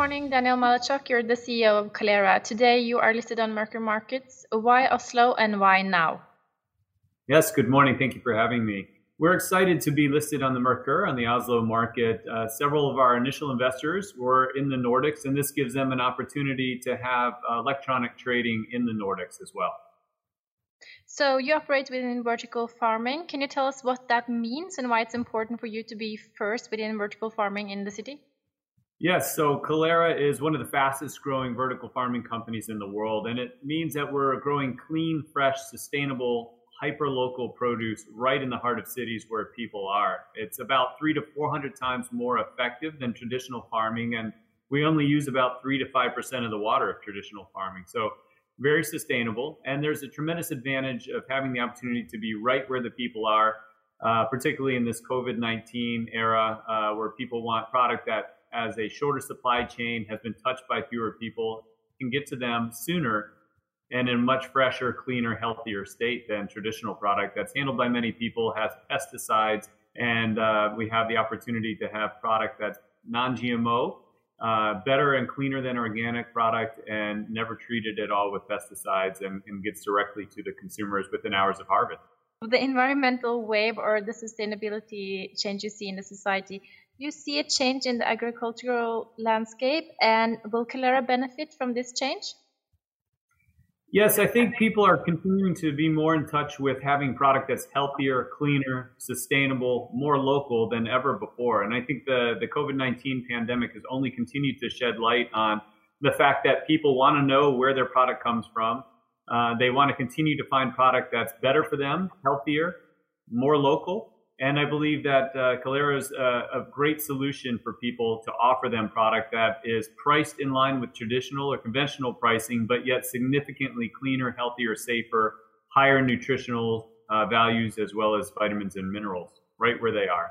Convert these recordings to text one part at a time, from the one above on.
morning, Daniel Malechuk. You're the CEO of Kalera. Today you are listed on Merkur Markets. Why Oslo and why now? Yes, good morning. Thank you for having me. We're excited to be listed on the Merkur on the Oslo market. Uh, several of our initial investors were in the Nordics, and this gives them an opportunity to have uh, electronic trading in the Nordics as well. So, you operate within vertical farming. Can you tell us what that means and why it's important for you to be first within vertical farming in the city? Yes, so Kalera is one of the fastest growing vertical farming companies in the world, and it means that we're growing clean, fresh, sustainable, hyper local produce right in the heart of cities where people are. It's about three to 400 times more effective than traditional farming, and we only use about three to 5% of the water of traditional farming. So, very sustainable, and there's a tremendous advantage of having the opportunity to be right where the people are. Uh, particularly in this COVID 19 era, uh, where people want product that as a shorter supply chain has been touched by fewer people can get to them sooner and in much fresher, cleaner, healthier state than traditional product that's handled by many people, has pesticides, and uh, we have the opportunity to have product that's non-GMO, uh, better and cleaner than organic product, and never treated at all with pesticides, and, and gets directly to the consumers within hours of harvest. The environmental wave or the sustainability change you see in the society, you see a change in the agricultural landscape, and will Kalera benefit from this change? Yes, I think people are continuing to be more in touch with having product that's healthier, cleaner, sustainable, more local than ever before. And I think the, the COVID 19 pandemic has only continued to shed light on the fact that people want to know where their product comes from. Uh, they want to continue to find product that's better for them, healthier, more local, and I believe that uh, Kalera is a, a, great solution for people to offer them product that is priced in line with traditional or conventional pricing, but yet significantly cleaner, healthier, safer, higher nutritional uh, values as well as vitamins and minerals, right where they are.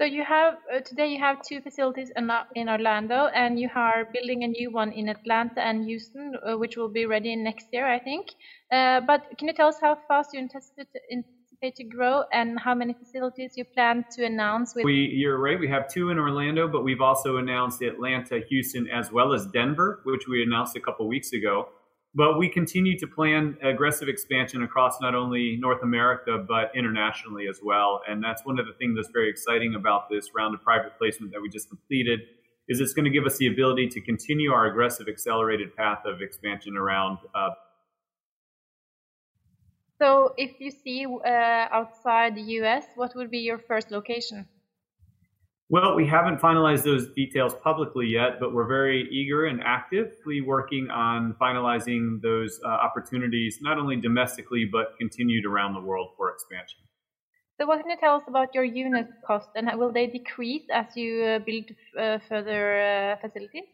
So you have uh, today you have two facilities in, Orlando, and you are building a new one in Atlanta and Houston, uh, which will be ready next year, I think. Uh, but can you tell us how fast you anticipate? In- to grow and how many facilities you plan to announce? With- we, you're right. We have two in Orlando, but we've also announced Atlanta, Houston, as well as Denver, which we announced a couple weeks ago. But we continue to plan aggressive expansion across not only North America, but internationally as well. And that's one of the things that's very exciting about this round of private placement that we just completed is it's going to give us the ability to continue our aggressive accelerated path of expansion around uh, so, if you see uh, outside the US, what would be your first location? Well, we haven't finalized those details publicly yet, but we're very eager and actively working on finalizing those uh, opportunities, not only domestically, but continued around the world for expansion. So, what can you tell us about your unit cost, and will they decrease as you uh, build uh, further uh, facilities?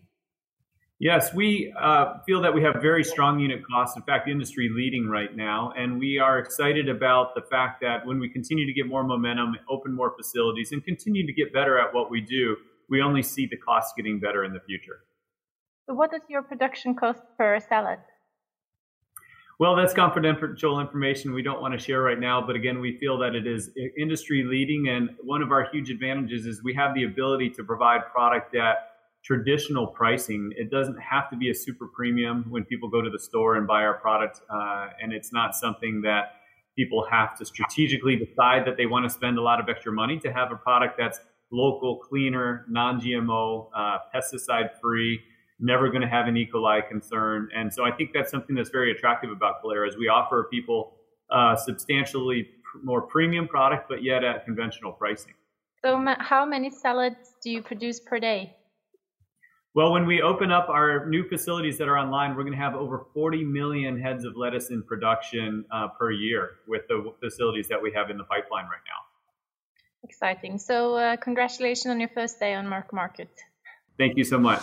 Yes, we uh, feel that we have very strong unit costs, in fact, industry leading right now. And we are excited about the fact that when we continue to get more momentum, open more facilities, and continue to get better at what we do, we only see the costs getting better in the future. So, what is your production cost per salad? Well, that's confidential information we don't want to share right now. But again, we feel that it is industry leading. And one of our huge advantages is we have the ability to provide product at traditional pricing. It doesn't have to be a super premium when people go to the store and buy our product. Uh, and it's not something that people have to strategically decide that they want to spend a lot of extra money to have a product that's local, cleaner, non GMO, uh, pesticide free never going to have an E. coli concern. And so I think that's something that's very attractive about Kalera is we offer people substantially pr- more premium product, but yet at conventional pricing. So how many salads do you produce per day? Well, when we open up our new facilities that are online, we're going to have over 40 million heads of lettuce in production uh, per year with the facilities that we have in the pipeline right now. Exciting. So, uh, congratulations on your first day on Merkur Market. Thank you so much.